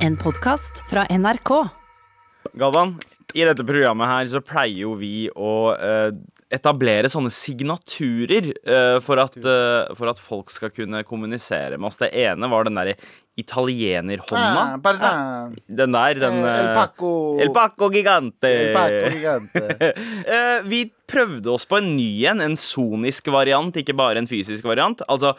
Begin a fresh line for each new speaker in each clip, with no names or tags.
En podkast fra NRK.
Galvan, i dette programmet her så pleier jo vi å eh, etablere sånne signaturer eh, for, at, eh, for at folk skal kunne kommunisere med oss. Det ene var den derre italienerhånda.
Ah.
Den der, den
Eh, El
eh,
Paco.
El Paco Gigante.
El Paco gigante.
Eh, vi prøvde oss på en ny en, en sonisk variant, ikke bare en fysisk variant. Altså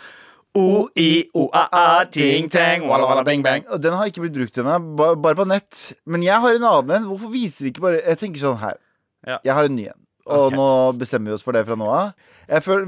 O-I-O-A-A, ting tang, walla walla bing bang.
Og den har ikke blitt brukt ennå, bare på nett. Men jeg har en annen en. Hvorfor viser de ikke bare Jeg tenker sånn her.
Ja.
Jeg har en ny en. Og
okay.
nå bestemmer vi oss for det fra nå av.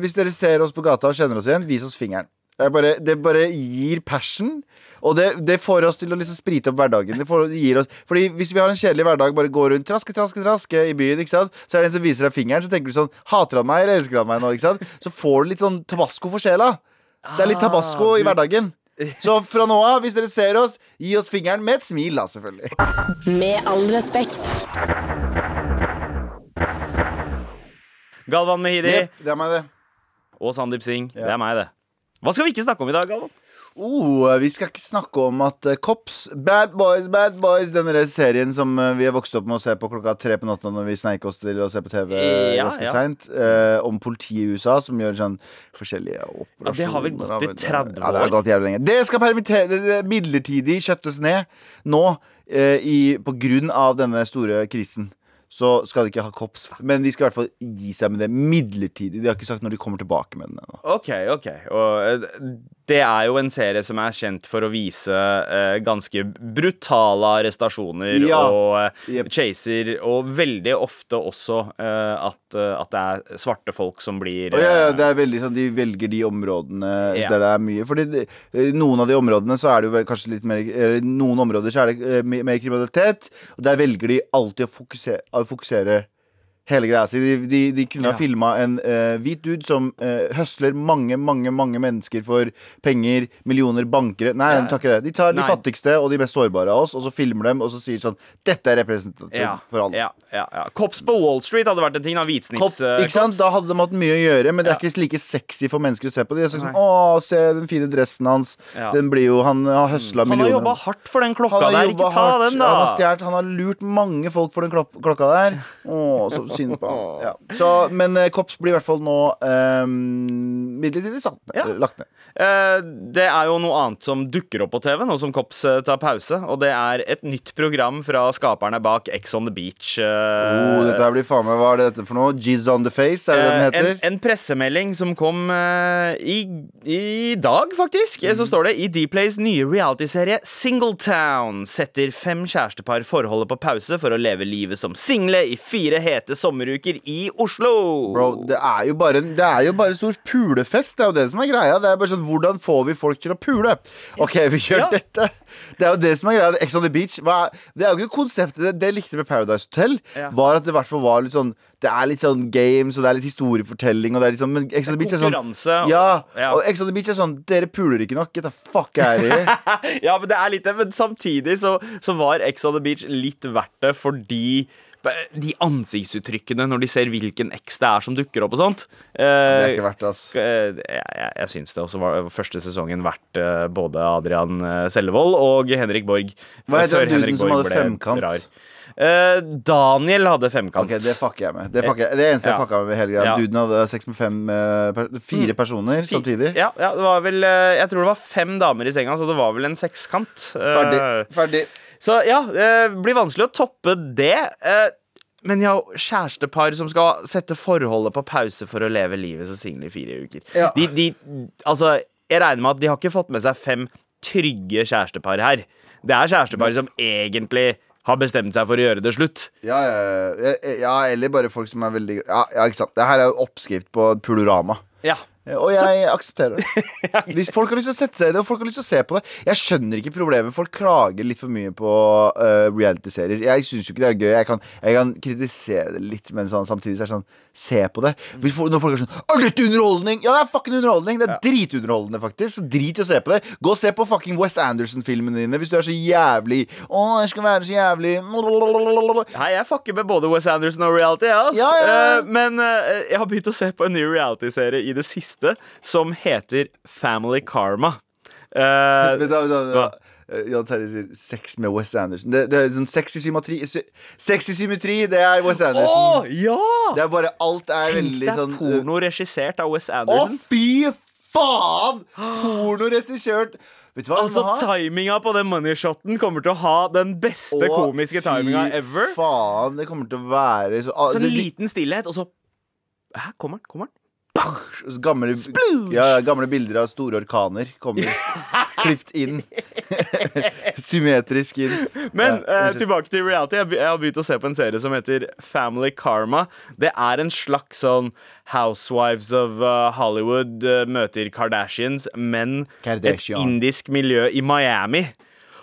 Hvis dere ser oss på gata og kjenner oss igjen, vis oss fingeren. Bare, det bare gir passion. Og det, det får oss til å liksom sprite opp hverdagen. Det får, gir oss, fordi Hvis vi har en kjedelig hverdag, bare går rundt traske, traske, traske i byen, så er det en som viser deg fingeren, så tenker du sånn Hater han meg, eller elsker han meg nå? Så får du litt sånn tabasco for sjela. Det er litt tabasco
Ah,
i hverdagen. Så fra nå av, hvis dere ser oss, gi oss fingeren med et smil, da, selvfølgelig.
Med all respekt.
Galvan Mehidi
Yep, det er meg, det.
og Sandeep Singh.
Yep.
Det er meg, det. Hva skal vi ikke snakke om i dag, Galvan?
Oh, vi skal ikke snakke om at eh, Cops, Bad Boys, Bad Boys Denne serien som eh, vi har vokst opp med å se på klokka tre på natta når vi sneik oss til å se på TV
Ja,
ganske
ja.
seint. eh, om politiet i USA som gjør sånn forskjellige operasjoner.
Ja, det har vel gått i 30 år.
Ja, det har gått jævlig lenge. Det skal midlertidig kjøttes ned nå eh, i, på grunn av denne store krisen. Så skal de ikke ha kops, men de skal i hvert fall gi seg med det midlertidig. De har ikke sagt når de kommer tilbake med den ennå.
Ok, ok. Og eh, det er jo en serie som er kjent for å vise eh, ganske brutale arrestasjoner
Ja.
og eh,
Jep.
chaser, og veldig ofte også eh, at, eh, at det er svarte folk som blir
oh, ja, ja,
eh,
det er veldig sånn De velger de områdene
Ja.
der det er mye. Fordi eh, noen av de områdene så er det jo kanskje litt mer Noen områder så er det eh, mer kriminalitet, og der velger de alltid å fokusere, å fokusere hele greia si. De, de, de kunne ha
Ja.
filma en uh, hvit dude som uh, høsler mange, mange mange mennesker for penger, millioner, bankere. Nei,
Ja.
de tar ikke det. De tar de fattigste og de mest sårbare av oss, og så filmer dem, og så sier sånn Dette er representativt
ja,
for alle.
ja, ja, ja. Cops på Wall Street hadde vært en ting. da, Hvitsnips. eh,
ikke sant? Da hadde de hatt mye å gjøre, men det er ikke like sexy for mennesker å se på. De er sånn,
Nei.
Å, se den fine dressen hans. Den blir jo Han har høsla
Han har
millioner.
jobba hardt for den klokka der. Ikke ta
hardt.
den, da.
Han har stjålet, han har lurt mange folk for den klok klokka der. Å, så synd på han. Ja. Så, men eh, Kops blir i hvert fall nå um, midlertidig satt.
Ja.
Lagt ned.
Eh, Det er jo noe annet som dukker opp på TV nå som Kops eh, tar pause. Og det er et nytt program fra skaperne bak Ex on the Beach. eh,
Oh, dette blir faen meg Hva er det dette for noe? Jizz on the face, er det det den
Eh,
heter?
En, en pressemelding som kom eh, i, i dag, faktisk.
Mm.
Så står det i Dplays nye realityserie Singletown setter fem kjærestepar forholdet på pause for å leve livet som single i fire hete sommeruker i Oslo.
Bro, det er jo bare, det er jo bare stor pulefest. Det er jo det som er greia. Det er bare sånn, Hvordan får vi folk til å pule? OK, vi gjør
Ja.
dette. Det er jo det som er greia. Ex on the beach. Er- det er jo ikke konseptet Det, det jeg likte med Paradise Hotel,
Ja.
var at det i hvert fall var litt sånn Det er litt sånn games, og det er litt historiefortelling, og det er sånn Men Ex on the beach er sånn ja,
Ja.
og Ex on the Beach er sånn Dere puler ikke nok. Get the fuck out of.
Ja, men det er litt det. Men samtidig så, så var Ex on the Beach litt verdt det fordi de ansiktsuttrykkene når de ser hvilken X det er som dukker opp og sånt
Det er ikke
eh,
verdt det,
eh, Jeg, jeg, jeg syns det også var første sesongen verdt eh, både Adrian eh, Sellevold og Henrik Borg.
Hva heter
Før
duden som hadde femkant?
rar. Daniel hadde femkant.
Ok, Det fucker jeg med. Det, fucker jeg. det eneste jeg
Ja.
fucka med hele greia.
Ja.
Duden hadde seks med fem Fire personer
Fi-
samtidig.
Ja, ja, det var vel Jeg tror det var fem damer i senga, så det var vel en sekskant.
Ferdig. Ferdig.
Så ja, det blir vanskelig å toppe det. Men Men ja, kjærestepar som skal sette forholdet på pause for å leve livet som single i fire uker.
Ja.
De, de, altså, jeg regner med at de har ikke fått med seg fem trygge kjærestepar her. Det er kjærestepar som egentlig har bestemt seg for å gjøre det slutt.
Ja, ja, ja, eller bare folk som er veldig Ja, ja ikke sant. Det her er jo oppskrift på Pulorama.
Ja.
Og jeg aksepterer det. Hvis folk har lyst til å sette seg i det, og folk har lyst til å se på det Jeg skjønner ikke problemet. Folk klager litt for mye på uh, reality-serier. Jeg syns jo ikke det er gøy. Jeg kan, jeg kan kritisere det litt, men sånn, samtidig så er det sånn Se på det. Hvis folk, når folk er sånn Er dette underholdning? Ja, det er fucking underholdning. Det er dritunderholdende, faktisk. Så drit i å se på det. Gå og se på fucking West Anderson-filmene dine hvis du er så jævlig Å, jeg skal være så jævlig
Nei, jeg fucker med både Wes Anderson og reality. Ja, ass.
Ja, ja, ja.
Eh, men uh, jeg har begynt å se på en ny reality-serie i det siste som heter Family Karma.
Uh, da, da, da. eh, Jan Terje sier sex med Wes Anderson. Det, det er sånn sexy symmetri sy- Sexy symmetri, det er Wes Anderson.
Åh, ja!
Det er bare Alt er
Tenk
veldig
deg
sånn deg
porno regissert av Wes
Å,
Anderson.
fy faen! Porno regissert Vet du hva
Altså, timinga på den moneyshoten kommer til å ha den beste
Å,
komiske timinga ever.
faen, det kommer til å være så, ah,
Sånn
det-
liten stillhet, og så Hæ, kommer den? Kommer den?
Gamle, ja, gamle bilder av store orkaner kommer klipt inn. Symmetrisk inn.
Men
Ja, uh,
tilbake til reality. Jeg, jeg har begynt å se på en serie som heter Family Karma. Det er en slags sånn Housewives of uh, Hollywood uh, møter Kardashians, men
Kardashian.
et indisk miljø i Miami.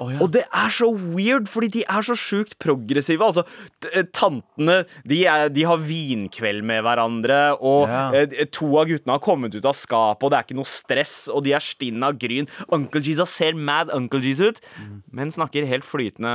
Å, ja.
Og det er så weird, fordi de er så sjukt progressive. Altså, eh, Tantene de, er, de har vinkveld med hverandre, og
Ja.
eh, to av guttene har kommet ut av skapet, og det er ikke noe stress, og de er stinn av gryn. Uncle Jesus ser mad Uncle Jesus ut, men snakker helt flytende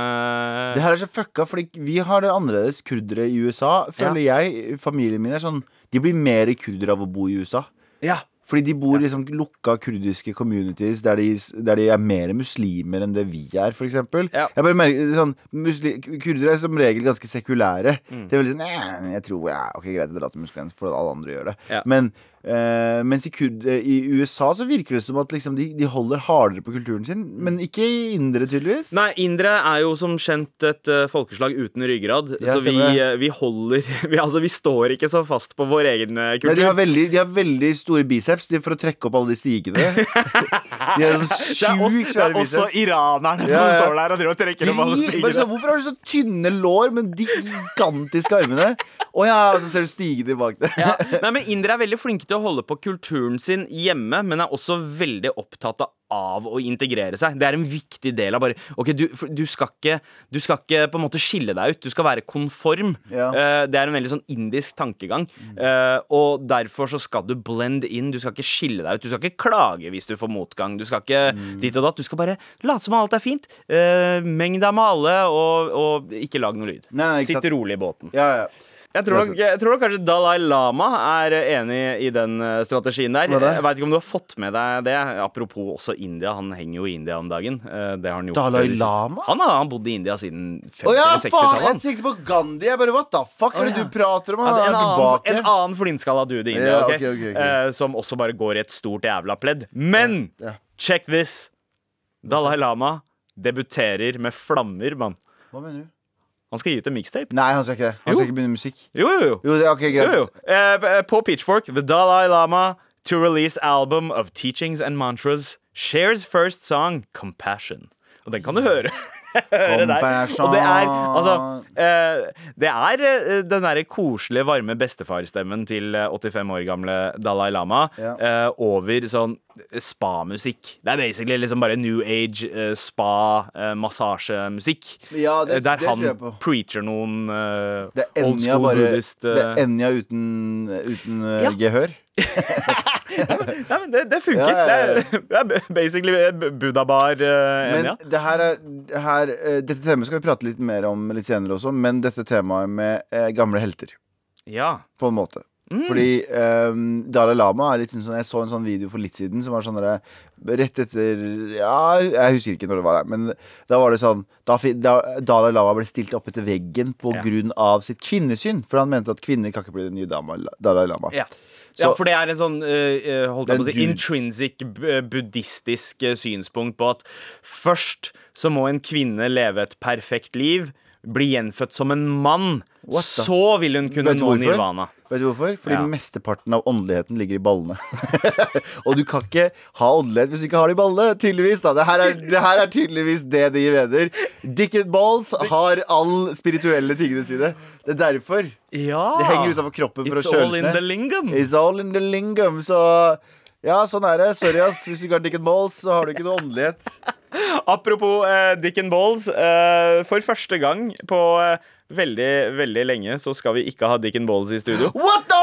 Det her er så fucka, fordi vi har det annerledes kurdere i USA. Føler jeg, familien min er sånn De blir mer kurdere av å bo i USA.
Ja.
Fordi de bor i sånn lukka kurdiske communities der de, der de er mer muslimer enn det vi er, f.eks.
Ja.
Jeg bare merker sånn muslim, Kurdere er som regel ganske sekulære.
Mm.
Det er veldig sånn Jeg tror ja, Ok, greit, jeg drar til muslimen for at alle andre gjør det.
Ja.
Men eh, mens i, eh, i USA så virker det som at liksom de, de holder hardere på kulturen sin. Men ikke i indre, tydeligvis.
Nei, indre er jo som kjent et uh, folkeslag uten ryggrad,
Ja,
så vi, vi holder vi, Altså, vi står ikke så fast på vår egen kultur.
Nei, de, har veldig, de har veldig store biceps de, for å trekke opp alle de stigene. De har sånn
det er, oss,
sjukt
det er også iranerne
Ja,
som står der og driver og trekker opp alle stigene.
så, hvorfor har du så tynne lår, men de gigantiske armene? Å ja, og så ser du stigene bak det.
Ja. Nei, men Indere er veldig flinke til å holde på kulturen sin hjemme, men er også veldig opptatt av å integrere seg. Det er en viktig del av bare Ok, du, du, skal, ikke, du skal ikke på en måte skille deg ut. Du skal være konform.
Ja.
Uh, det er en veldig sånn indisk tankegang. Uh, og derfor så skal du blend in. Du skal ikke skille deg ut. Du skal ikke klage hvis du får motgang. Du skal ikke dit og datt. Du skal bare late som alt er fint. Uh, meng deg med alle, og, og ikke lag noe lyd.
Nei.
Sitt rolig i båten.
Ja, ja.
Jeg tror, nok, jeg tror nok kanskje Dalai Lama er enig i den eh, strategien der. Jeg vet ikke om du har fått med deg det. Apropos også India. Han henger jo i India om dagen. Eh, Det har han gjort
Dalai. Lama?
Han har han bodd i India siden
Å ja,
50-
faen!
60-tallet.
Jeg tenkte på Gandhi. Jeg bare, What the fuck er det
ja.
du prater om?
Ja, en, annen, en annen flintskalla dude i India,
Ja,
Okay,
okay, ok, ok.
Eh, som også bare går i et stort jævla pledd. Men
Ja, ja.
check this! Dalai Lama debuterer med flammer, mann.
Hva mener du?
Han skal gi ut en mixtape.
Nei, han skal ikke det. Han
Jo.
skal ikke begynne musikk.
Jo, jo, jo.
Jo, det, ok, greit.
Jo, jo. Eh, på Pitchfork, The Dalai Lama to release album of teachings and mantras shares first song, Compassion. Og den kan du høre. høre der. Og det er altså eh, Det er eh, den derre koselige, varme bestefarstemmen til eh, 85 år gamle Dalai Lama
Ja.
eh, over sånn spa-musikk. Det er basically liksom bare new age eh, spa-massasjemusikk.
Ja, det,
der
det
han preacher noen eh,
Det
old school
bare
buddhist
Det
eh,
er Enja uten, uten eh,
Ja.
gehør.
Nei, men det, det funket.
Ja, ja, ja.
Det, er, basically Buddha-bar uh,
Men
Enja.
det her er det her, uh, Dette temaet skal vi prate litt mer om litt senere også, men dette temaet med uh, gamle helter,
Ja.
på en måte.
Mm.
Fordi um, Dalai Lama er litt sånn Jeg så en sånn video for litt siden som var sånn der, Rett etter Ja, jeg husker ikke når det var der, men da var det sånn da, da Dalai Lama ble stilt opp etter veggen på
Ja.
grunn av sitt kvinnesyn. For han mente at kvinner kan ikke bli den nye Dalai Lama.
Ja.
Så-
ja, for det er en sånn eh, holdt jeg på å si, intrinsic buddhistisk eh, synspunkt på at først så må en kvinne leve et perfekt liv, bli gjenfødt som en mann. Så vil hun kunne nå nirvana.
Vet du hvorfor? Fordi
Ja.
mesteparten av åndeligheten ligger i ballene. og du kan ikke ha åndelighet hvis du ikke har det i ballene. Tydeligvis da Det her er, det her er tydeligvis det de mener. Dick and balls har all spirituelle tingene sine. Det er derfor.
Ja!
Det henger utenfor kroppen for
It's
å
all
kjøles
in the
ned.
lingam.
It's all in the lingam. Så ja, sånn er det. Sorry, ass. Hvis du ikke har dick and balls, så har du ikke noe åndelighet.
Apropos eh, Dick and Balls. eh, for første gang på eh, veldig, veldig lenge så skal vi ikke ha Dick and Balls i studio.
What the!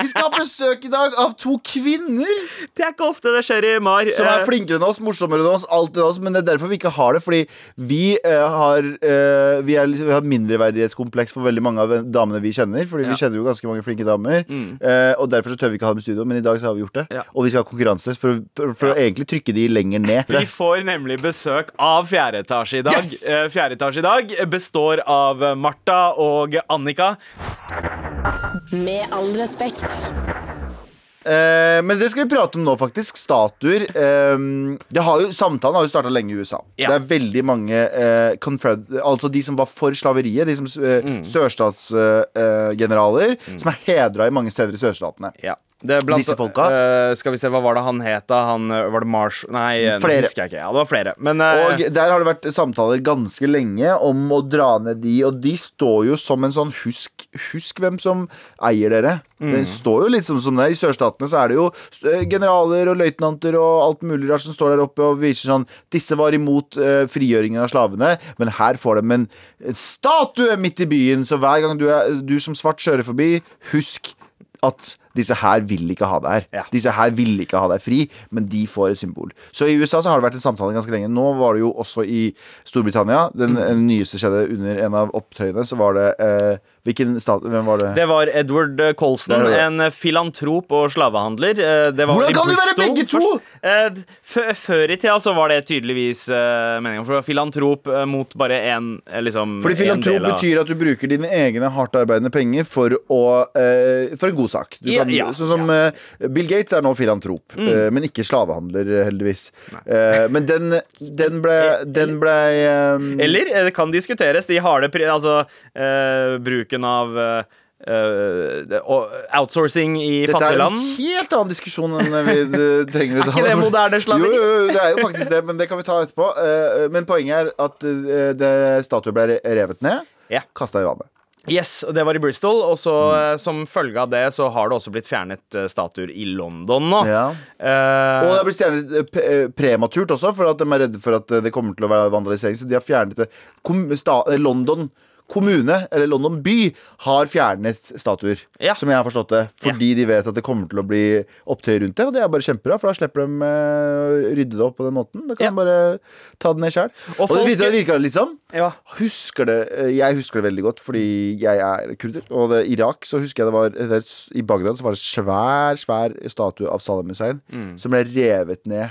Vi skal ha besøk i dag av to kvinner
Det er ikke ofte det skjer i Mar.
som er
Eh,
flinkere enn oss, morsommere enn oss, alt enn oss, men det er derfor vi ikke har det. Fordi vi uh, har uh, vi, har liksom- mindreverdighetskompleks for veldig mange av damene vi kjenner. Fordi
Ja.
vi kjenner jo ganske mange flinke damer. Eh, og derfor så tør vi ikke ha dem i studio, men i dag så har vi gjort det.
Ja.
Og vi skal ha konkurranse for, for, for å egentlig trykke de lenger ned.
Vi får nemlig besøk av fjerde etasje i dag.
Yes!
Fjerde etasje i dag består av Martha og Annika.
Med all respekt.
Eh, men det skal vi prate om nå, faktisk. Statuer. Eh, det har jo, samtalen har jo starta lenge i USA.
Ja.
Det er veldig mange eh, Altså de som var for slaveriet, de som eh,
Mm.
sørstatsgeneraler, som er hedra i mange steder i sørstatene.
Ja. Det blant,
Disse folka?
Uh, skal vi se, hva var det han het da? Han, eh, var det Marsh... Nei, eh,
Flere.
husker jeg ikke. Ja, det var flere. Men uh,
Og der har det vært samtaler ganske lenge om å dra ned de, og de står jo som en sånn Husk, husk hvem som eier dere.
Mm.
Den står jo litt som, som det. I sørstatene så er det jo generaler og løytnanter og alt mulig rart som står der oppe og viser sånn Disse var imot uh, frigjøringen av slavene, men her får de en en statue midt i byen, så hver gang du, er, du som svart kjører forbi, husk at disse her vil ikke ha deg her.
Ja.
Disse her vil ikke ha deg fri, men de får et symbol. Så i USA så har det vært en samtale ganske lenge. Nå var det jo også i Storbritannia. Den
Mm.
eh, nyeste skjedde under en av opptøyene. Så var det eh, stat Hvem var det?
det var Edward eh, Colston, en filantrop og slavehandler. Eh, Det var
Hvordan kan du være begge to?!
Eh, Før i tida så var det tydeligvis uh, meningen. For filantrop eh, mot bare én eh, liksom,
Fordi filantrop
av-
betyr at du bruker dine egne hardtarbeidende penger for, å, eh, for en god sak. Du kan,
ja,
sånn som ja. Bill Gates er nå filantrop, eh, men ikke slavehandler, eh, heldigvis. Eh, men den, den ble, den ble eh,
Eller eh, det kan diskuteres. De harde altså, eh, bruken av Uh, outsourcing i fattige land.
Dette er en helt annen diskusjon enn vi eh, trenger å
Er ikke det moderne slaveri?
Jo, jo, det er jo faktisk det, men det kan vi ta etterpå. Uh, Men poenget er at uh, det statuen ble revet ned,
yeah.
kasta i vannet.
Yes, det var i Bristol. Og så
Mm.
som følge av det så har det også blitt fjernet statuer i London nå.
Ja.
Uh,
Og det har blitt eh, prematurt også, for at de er redde for at det kommer til å være vandalisering. Så de har fjernet det. Kom, London kommune, eller London by, har fjernet statuer.
Ja.
Som jeg har forstått det. Fordi de vet at det kommer til å bli opptøy rundt det. Og det er bare kjempebra, for da slipper de eh, rydde det opp på den måten. Da kan
Ja.
de bare ta det ned sjøl.
Og
Og, det virka, litt sånn.
ja.
Husker det, eh, jeg husker det veldig godt, fordi jeg er kurder. Og det, i Irak så husker jeg det var det, I Bagdad så var det svær, svær statue av Saddam Hussein
Mm.
som ble revet ned.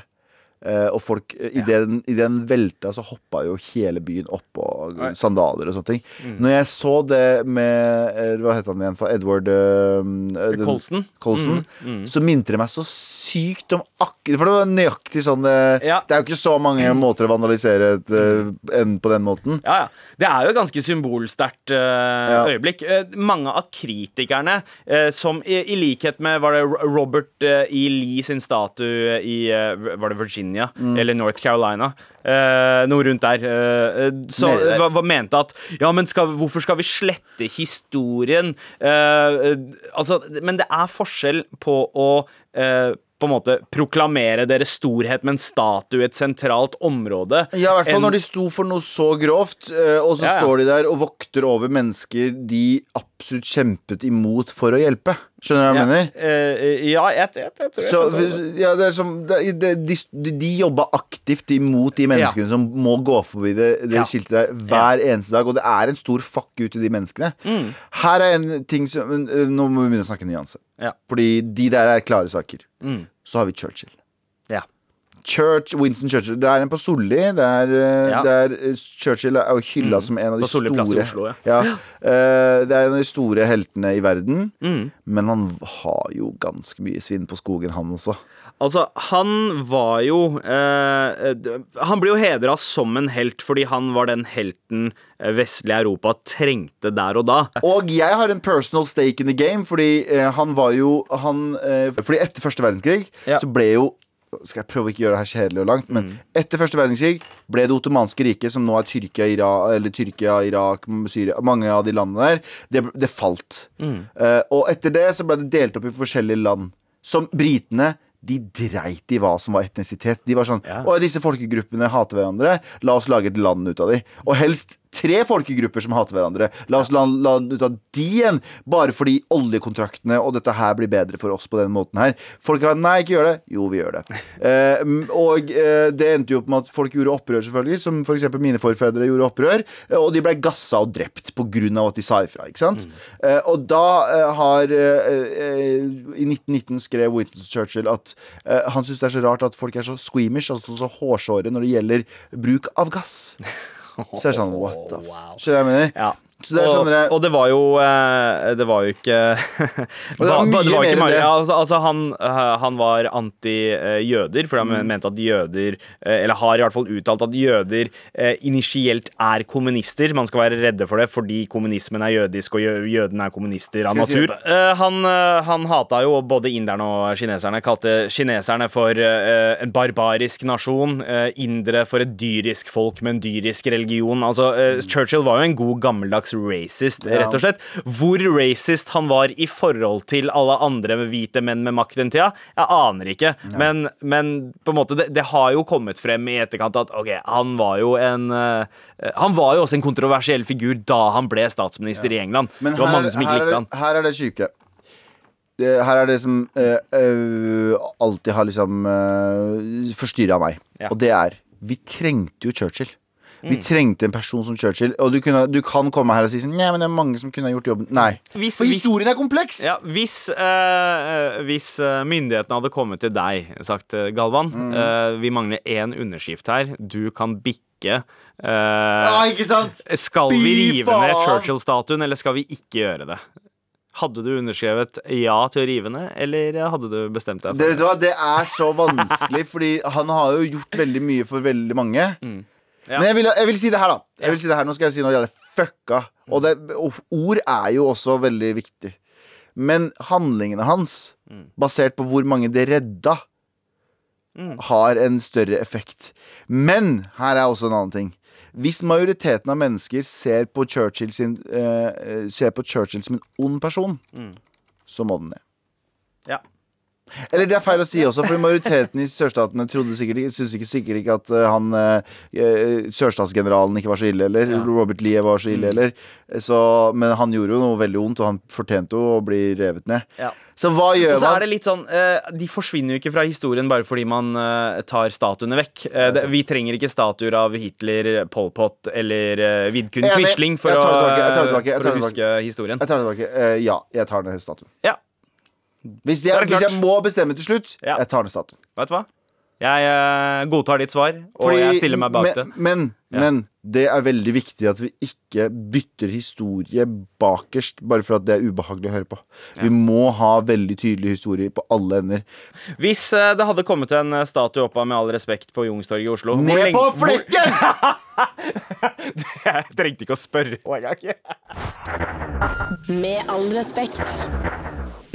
Eh, og folk, eh, i den, i den velta så hoppa jo hele byen opp, og sandaler og sånne ting.
Mm.
Når jeg så det med eh, Hva het han igjen? For Edward
uh.
Colson,
Mm,
så minte det meg så sykt om akkurat For det var nøyaktig sånn
Ja.
Det er jo ikke så mange måter å vandalisere et, enn på den måten.
Ja, ja. Det er jo et ganske symbolsterkt
uh,
øyeblikk. Mange av kritikerne, uh, som i, i likhet med Var det Robert E. Lee sin statue i Var det Virginia
Mm.
eller North Carolina? Eh, noe rundt der. eh, så
Nede
hva, hva mente at Ja, men skal, hvorfor skal vi slette historien? Eh, eh, altså, men det er forskjell på å eh, på en måte proklamere deres storhet med en statue i et sentralt område.
Ja, i hvert fall
en...
når de sto for noe så grovt, eh, og så
Ja, ja.
står de der og vokter over mennesker de absolutt kjempet imot for å hjelpe. Skjønner du hva jeg
ja,
mener?
Uh, ja, jeg, jeg, jeg tror jeg
Så,
skjønner.
ja, det som, det, det, de, de jobba aktivt imot de menneskene som må gå forbi det, det
Ja.
skiltet der hver eneste dag. Og det er en stor fuck ut til de menneskene.
Mm.
Her er en ting som eh, Nå må vi begynne å snakke nyanse.
Ja.
Fordi de der er klare saker.
Mm.
Så har vi Churchill. Church, Winston Churchill. Det er en på Solli. Det er, eh,
Ja.
det er eh, Churchill er hylla mm. som en av de store
Oslo, ja.
ja. uh, Det er en av de store heltene i verden.
Mm.
Men han har jo ganske mye svinn på skogen, han også.
Altså, han var jo eh, Han blir jo hedra som en helt fordi han var den helten vestlige vestlig Europa trengte der og da.
Og jeg har en personal stake in the game, fordi eh, han var jo han, eh, Fordi etter første verdenskrig
Ja.
så ble jo skal jeg prøve å ikke gjøre det her kjedelig og langt, men
Mm.
etter første verdenskrig ble det ottomanske riket, som nå er Tyrkia, Irak, eller Tyrkia, Irak, Syria Mange av de landene der, det, det falt.
Mm.
Uh, og etter det så ble det delt opp i forskjellige land. Som britene de dreit i hva som var etnisitet. De var sånn
Ja.
Å, disse folkegruppene hater hverandre. La oss lage et land ut av dem. Og helst tre folkegrupper som hater hverandre. La oss la, la ut av de igjen, bare fordi oljekontraktene og dette her blir bedre for oss på den måten her. Folk har nei, ikke gjør det. Jo, vi gjør det. Eh, og eh, det endte jo opp med at folk gjorde opprør, selvfølgelig, som f.eks. mine forfedre gjorde opprør, eh, og de ble gassa og drept av at de sa ifra, ikke sant? Eh, og da eh, har eh, I 1919 skrev Winston Churchill at han syns det er så rart at folk er så squeamish, altså så hårsåre, når det gjelder bruk av gass. Så er det sånn, what the f... Skjønner du hva jeg mener?
Ja.
Det
og, og det var jo eh, Det var jo ikke
det var mye
ikke
mer enn det.
Ja, altså, altså han, eh, han var anti-jøder, for han
Mm.
mente at jøder eh, Eller har i hvert fall uttalt at jøder initielt er kommunister. Man skal være redde for det fordi kommunismen er jødisk, og jø jødene er kommunister av natur. Han, han hata jo både inderne og kineserne. Kalte kineserne for en barbarisk nasjon. indere for et dyrisk folk med en dyrisk religion. Altså, Churchill var jo en god gammeldags racist,
Ja.
rett og slett. Hvor racist han var i forhold til alle andre med hvite menn med makt den tida, jeg aner ikke. Men, men på en måte, det, det har jo kommet frem i etterkant at ok, han var jo en uh, Han var jo også en kontroversiell figur da han ble statsminister i England.
Men
det var
her,
mange som ikke likte han.
Her er det syke. Her er det som uh, uh, alltid har liksom uh, forstyrra meg.
Ja.
Og det er Vi trengte jo Churchill.
Mm.
Vi trengte en person som Churchill. Og du, kunne, du kan komme her og si sånn Nei, men det er mange som kunne ha gjort jobben. Nei.
Hvis-
For historien er kompleks!
Ja, hvis, øh, hvis eh, myndighetene hadde kommet til deg, sagt eh, Galvan
Mm.
øh, Vi mangler én underskrift her. Du kan bikke. Øh,
Ja, ikke sant?
skal
Fy
vi rive ned! Churchill-statuen, eller skal vi ikke gjøre det? Hadde du underskrevet ja til å rive ned, eller hadde du bestemt deg?
Det,
for
det er så vanskelig, fordi han har jo gjort veldig mye for veldig mange.
Mm. Ja.
Men jeg vil, jeg vil si det her, da. Jeg vil si det her, Nå skal jeg si noe jævlig fucka. Og, det, og ord er jo også veldig viktig. Men handlingene hans,
Mm.
basert på hvor mange det redda, har en større effekt. Men her er også en annen ting. Hvis majoriteten av mennesker ser på Churchill, sin, eh, eh, ser på Churchill som en ond person, så må den ned.
Ja.
Eller det er feil å si også, for majoriteten i sørstatene trodde sikkert ikke, syntes ikke sikkert ikke at eh, han eh, sørstatsgeneralen ikke var så ille, eller
Ja. Mm.
Robert Lee var så ille, eller. Så, men han gjorde jo noe veldig vondt, og han fortjente jo å bli revet ned.
Ja.
Så hva gjør
man? så er det litt sånn eh, De forsvinner jo ikke fra historien bare fordi man eh, tar statuene vekk. Eh, det, vi trenger ikke statuer av Hitler, Pol Pot eller Vidkun Quisling for, å, huske historien.
Jeg tar det tilbake. Eh, ja, jeg tar ned statuen.
Ja,
Hvis, jeg,
det
hvis jeg må bestemme til slutt,
Ja.
jeg tar ned statuen.
vet du hva? Jeg uh, godtar ditt svar, og jeg stiller meg bak det.
men, men,
Ja.
men det er veldig viktig at vi ikke bytter historie bakerst bare for at det er ubehagelig å høre på. Vi må ha veldig tydelig historie på alle ender.
Hvis uh, det hadde kommet en eh, statue opp av Med all respekt på Youngstorget i Oslo
Ned
lenge-
på
hvor-
flekken!
Jeg trengte ikke å spørre.
Med all respekt.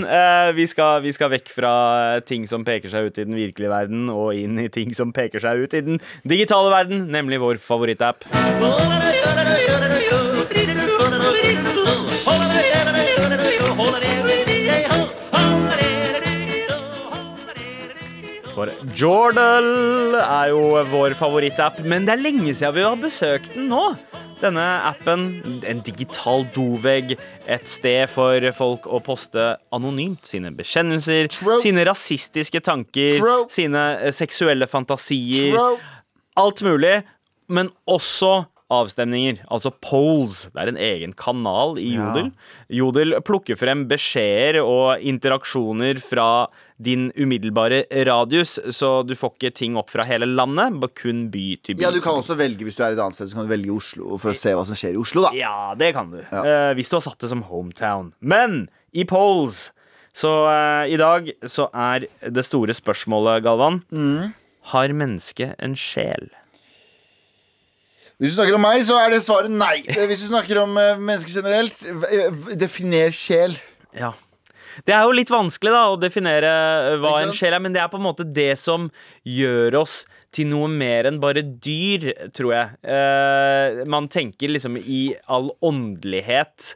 Eh, vi, skal, vi skal vekk fra ting som peker seg ut i den virkelige verden, og inn i ting som peker seg ut i den digitale verden, nemlig vår favorittapp. For Jordal er jo vår favorittapp, men det er lenge siden vi har besøkt den nå. Denne appen, en digital dovegg, et sted for folk å poste anonymt sine bekjennelser,
True.
sine rasistiske tanker,
True.
sine eh, seksuelle fantasier.
Bro.
Alt mulig, men også avstemninger, altså polls. Det er en egen kanal i
Ja.
Jodel. Jodel plukker frem beskjeder og interaksjoner fra din umiddelbare radius, så du får ikke ting opp fra hele landet, bare kun by til by.
Ja, Du kan også velge hvis du er et annet sted, så kan du velge Oslo for å se hva som skjer i Oslo. da
Ja, det kan du.
Ja.
Eh, hvis du har satt det som hometown. Men i polls Så eh, i dag så er det store spørsmålet, Galvan
Mm.
Har mennesket en sjel?
Hvis du snakker om meg, så er det svaret nei. Eh, Hvis du snakker om eh, mennesker generelt, v- definer sjel.
Ja. Det er jo litt vanskelig da å definere eh, hva en sjel er, men det er på en måte det som gjør oss til noe mer enn bare dyr, tror jeg. Uh, man tenker liksom i all åndelighet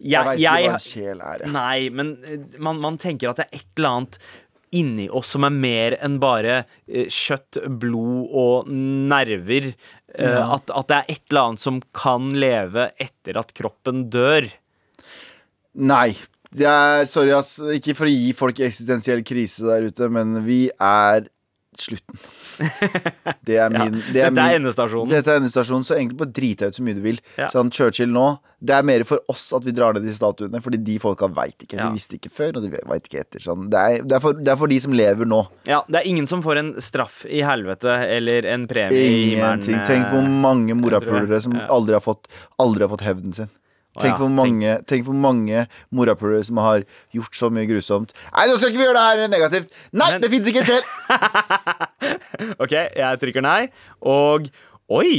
Jeg
jeg,
veit ikke hva en sjel er. Ja.
Nei, men eh, man, man tenker at det er et eller annet inni oss som er mer enn bare kjøtt, blod og nerver.
Ja.
at, at det er et eller annet som kan leve etter at kroppen dør.
Nei. Det er, sorry, ass. Ikke for å gi folk eksistensiell krise der ute, men vi er slutten. Det er
Ja.
det er
Dette er
min
endestasjonen.
Dette er endestasjonen, så egentlig bare drit deg ut så mye du vil.
Ja.
Sånn Churchill nå, det er mer for oss at vi drar ned de statuene, fordi de folka veit ikke.
Ja.
De visste ikke før, og de veit ikke etter. Sånn. Det, er, det, er for, det er for de som lever nå.
Ja, Det er ingen som får en straff i helvete eller en premie i himmelen.
Ingenting. Tenk hvor
eh,
mange morapulere som aldri har fått, aldri har fått hevden sin. Tenk hvor mange, tenk hvor mange morapulere som har gjort så mye grusomt. Nei, nå skal ikke vi gjøre det her negativt! Nei,
Men-
det fins ikke en sjel!
OK, jeg trykker nei. Og oi!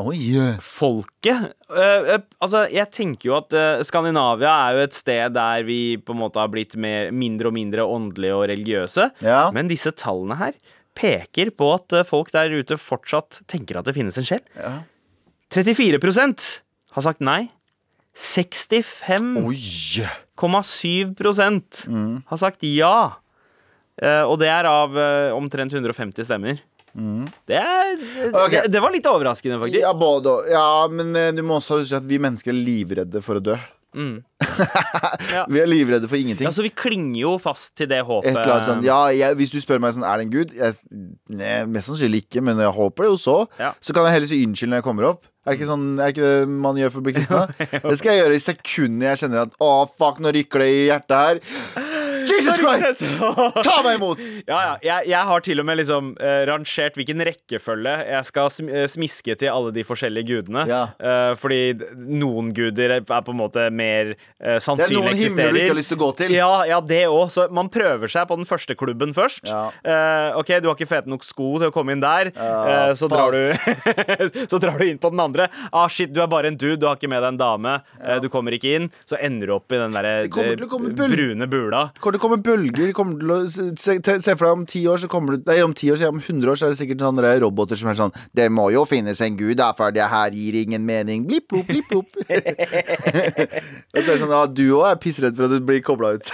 Oi.
Folket eh, eh, Altså, jeg tenker jo at eh, Skandinavia er jo et sted der vi på en måte har blitt mer, mindre og mindre åndelige og religiøse.
Ja.
Men disse tallene her peker på at eh, folk der ute fortsatt tenker at det finnes en sjel.
Ja.
34% har sagt nei. 65,7
mm.
har sagt ja. Eh, og det er av eh, omtrent 150 stemmer. Det, er,
okay.
det, det var litt overraskende, faktisk.
Ja, både, ja, men eh, du må også huske at vi mennesker er livredde for å dø.
Ja.
Vi er livredde for ingenting.
Ja, så vi klinger jo fast til det håpet.
Et eller annet sånn, ja, jeg, Hvis du spør meg sånn, er det en gud? Jeg, nei, mest sannsynlig ikke, men jeg håper det jo så.
Ja.
Så kan jeg heller si unnskyld når jeg kommer opp. Er det ikke, sånn, er det, ikke det man gjør for å bli kristna? det skal jeg gjøre i sekundet jeg kjenner at å, fuck, nå rykker det i hjertet her. Jesus Christ! Ta meg imot!
Ja, ja. Jeg, jeg har til og med liksom uh, rangert hvilken rekkefølge jeg skal sm eh, smiske til alle de forskjellige gudene.
Ja.
Uh, fordi noen guder er på en måte mer uh,
Det er noen himler du ikke har lyst til å gå til.
Ja, ja, det òg. Så man prøver seg på den første klubben først.
Ja.
Eh, OK, du har ikke fete nok sko til å komme inn der. Så, drar du, så drar du inn på den andre. Ah, shit, du er bare en dude, du har ikke med deg en dame. Du kommer ikke inn. Så ender du opp i den derre
Det kommer til å komme bølger til å, se, se for deg om ti år så kommer det, Nei, om ti år, så om 100 år så er det sikkert sånne roboter som er sånn Det må jo finnes en gud, da, for det her gir ingen mening. Blipp, blopp, blipp, blopp. Og så er det sånn Ja, du òg er pissredd for at du blir kobla ut.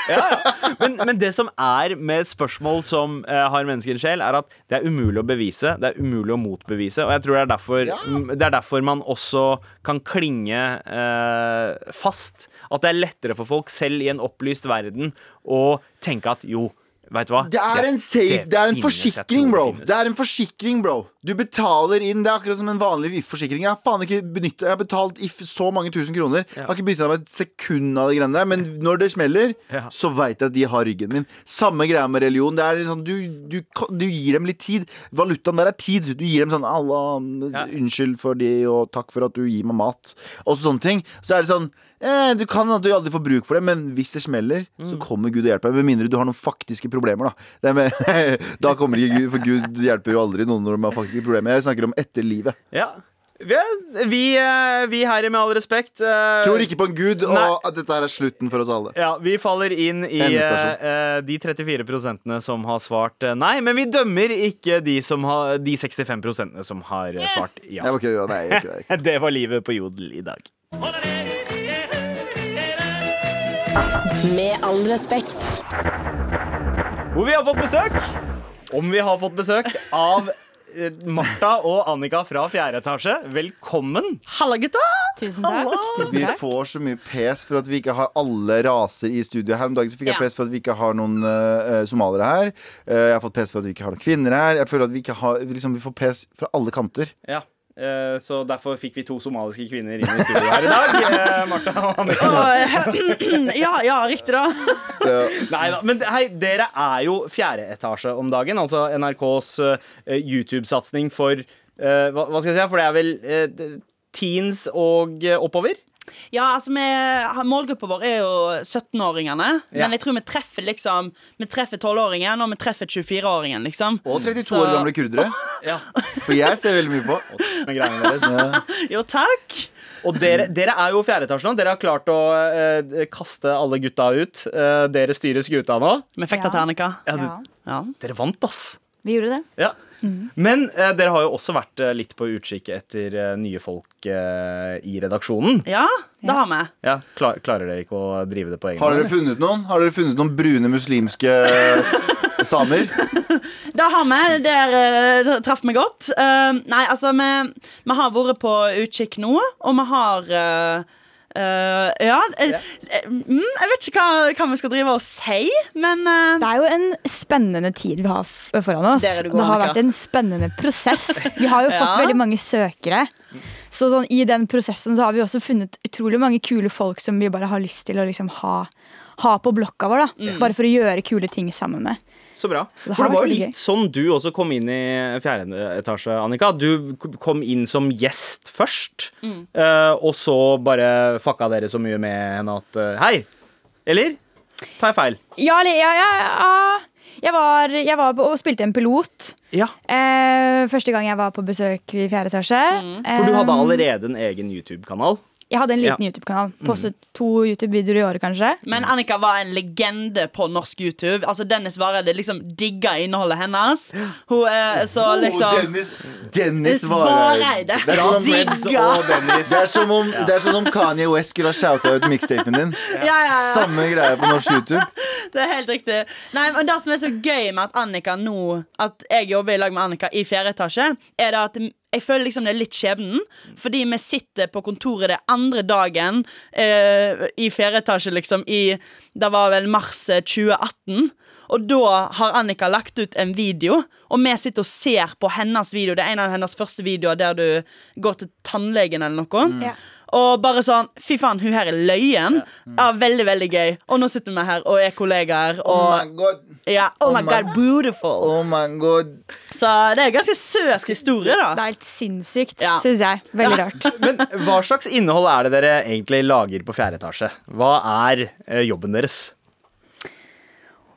Men, men det som er med et spørsmål som uh, har menneskens sjel, er at det er umulig å bevise. Det er umulig å motbevise. Og jeg tror det er derfor,
Ja.
det er derfor man også kan klinge uh, fast. At det er lettere for folk, selv i en opplyst verden, å tenke at jo, veit du hva?
Det er en safe, det er en forsikring, bro. Det er en forsikring, bro. Du betaler inn. Det er akkurat som en vanlig If-forsikring. Jeg har faen ikke benyttet Jeg har betalt If så mange tusen kroner. Jeg har ikke bytta meg et sekund av de greiene der. Men når det smeller, så veit jeg at de har ryggen min. Samme greia med religion. Det er sånn, du, du, du gir dem litt tid. Valutaen der er tid. Du gir dem sånn Allah, unnskyld for de, og takk for at du gir meg mat. Og sånne ting. Så er det sånn Eh, du kan at du aldri får bruk for det, men hvis det smeller, så
Mm.
kommer Gud og hjelper deg. Med mindre du har noen faktiske problemer, da. Det med, da kommer ikke Gud, for Gud hjelper jo aldri noen når de har faktiske problemer. Jeg snakker om etter livet.
Ja. Vi, vi, eh, vi her i Med all respekt eh,
Tror ikke på en gud, og
Nei.
at dette her er slutten for oss alle.
Ja, Vi faller inn i eh, de 34 prosentene som har svart nei. Men vi dømmer ikke de, som har, de 65 prosentene som har svart ja.
Det var ikke, ja, nei, ikke, ikke det.
Det var livet på Jodel i dag.
Med all respekt.
Hvor vi har fått besøk, om vi har fått besøk, av eh, Martha og Annika fra 4. etasje. Velkommen.
Halla, gutta!
Tusen takk. Tusen
Vi får så mye pes for at vi ikke har alle raser i studio. Her om dagen så fikk jeg
Ja.
pes for at vi ikke har noen uh, somaliere her. Uh, jeg har fått pes for at vi ikke har noen kvinner her. Jeg føler at Vi ikke har, liksom, vi får pes fra alle kanter.
Ja, så derfor fikk vi to somaliske kvinner inn i studio her i dag. Eh, Martha og Annika.
Ja, ja, riktig, da.
Eh,
Nei da. Men hei, dere er jo fjerde etasje om dagen. Altså NRKs eh, YouTube-satsing for eh, hva, hva skal jeg si? For det er vel eh, teens og eh, oppover?
Ja, altså vi, Målgruppa vår er jo 17-åringene.
Ja.
Men jeg tror vi treffer liksom Vi treffer 12-åringen, og vi treffer 24-åringen, liksom.
og 32
Så-
år gamle kurdere.
Ja.
For jeg ser veldig mye på.
Deres.
Jo, takk.
Og dere, dere er jo fjerde etasje nå. Dere har klart å eh, kaste alle gutta ut. Eh, dere styrer skuta nå.
Vi fikk
Ja.
Ternika.
Ja,
Ja,
Ja.
dere vant, ass.
vi gjorde det.
Ja. Men eh, dere har jo også vært eh, litt på utkikk etter eh, nye folk eh, i redaksjonen.
ja, det
Ja.
har vi.
Ja, klar, Klarer dere ikke å drive det på egen
Har dere funnet noen? Har dere funnet noen brune muslimske Samer.
Det har vi. Der uh, traff vi godt. Eh, nei, altså, vi, vi har vært på utkikk nå, og vi har eh, eh, ja, eh, eh, mm, Jeg vet ikke hva, hva vi skal drive og si, men uh,
Det er jo en spennende tid vi har foran oss.
Det, det, du
det har vært en spennende prosess. Vi har jo fått
Ja.
veldig mange søkere. Så sånn, i den prosessen så har vi også funnet utrolig mange kule folk som vi bare har lyst til å liksom ha, ha på blokka vår. da
Mm.
Bare for å gjøre kule ting sammen med.
Så bra.
Så det
For det var jo
litt
litt sånn du også kom inn i fjerde etasje, Annika. Du kom inn som gjest først,
Mm.
eh, og så bare fucka dere så mye med henne at eh, Hei! Eller? Tar jeg feil?
Ja, ja, ja, ja. Jeg var, jeg var på, og spilte en pilot.
Ja.
Eh, første gang jeg var på besøk i fjerde etasje.
Mm.
For du hadde
Eh,
allerede en egen YouTube-kanal.
Jeg hadde en liten
Ja.
YouTube-kanal. Postet to YouTube-videoer i året, kanskje.
Men Annika var en legende på norsk YouTube. Altså Dennis Vareide liksom digga innholdet hennes. Hun er så liksom
Oh, Dennis, Dennis
Vareide.
Det som om-
Digga.
Det er som om, det er som om Kanye West skulle ha shouta ut mixtapen din.
Ja, ja, ja.
Samme greie på norsk YouTube.
Det er helt riktig. Nei, men Det som er så gøy med at Annika nå At jeg jobber i lag med Annika i fjerde etasje, er det at jeg føler liksom det er litt skjebnen. Fordi vi sitter på kontoret det andre dagen eh, i fjerde etasje, liksom, i Det var vel mars eh, 2018. Og da har Annika lagt ut en video, og vi sitter og ser på hennes video. Det er en av hennes første videoer der du går til tannlegen eller noe.
Ja.
Og bare sånn Fy faen, hun her er løyen. Ja, Veldig, veldig gøy. Og nå sitter vi her og er kollegaer.
Oh my god.
ja, oh my
my-
god, beautiful.
Oh my god.
Så det er en ganske søt historie, da.
Det er helt sinnssykt,
Ja.
syns jeg. Veldig rart.
Men hva slags innhold er det dere egentlig lager på fjerde etasje? Hva er eh, jobben deres?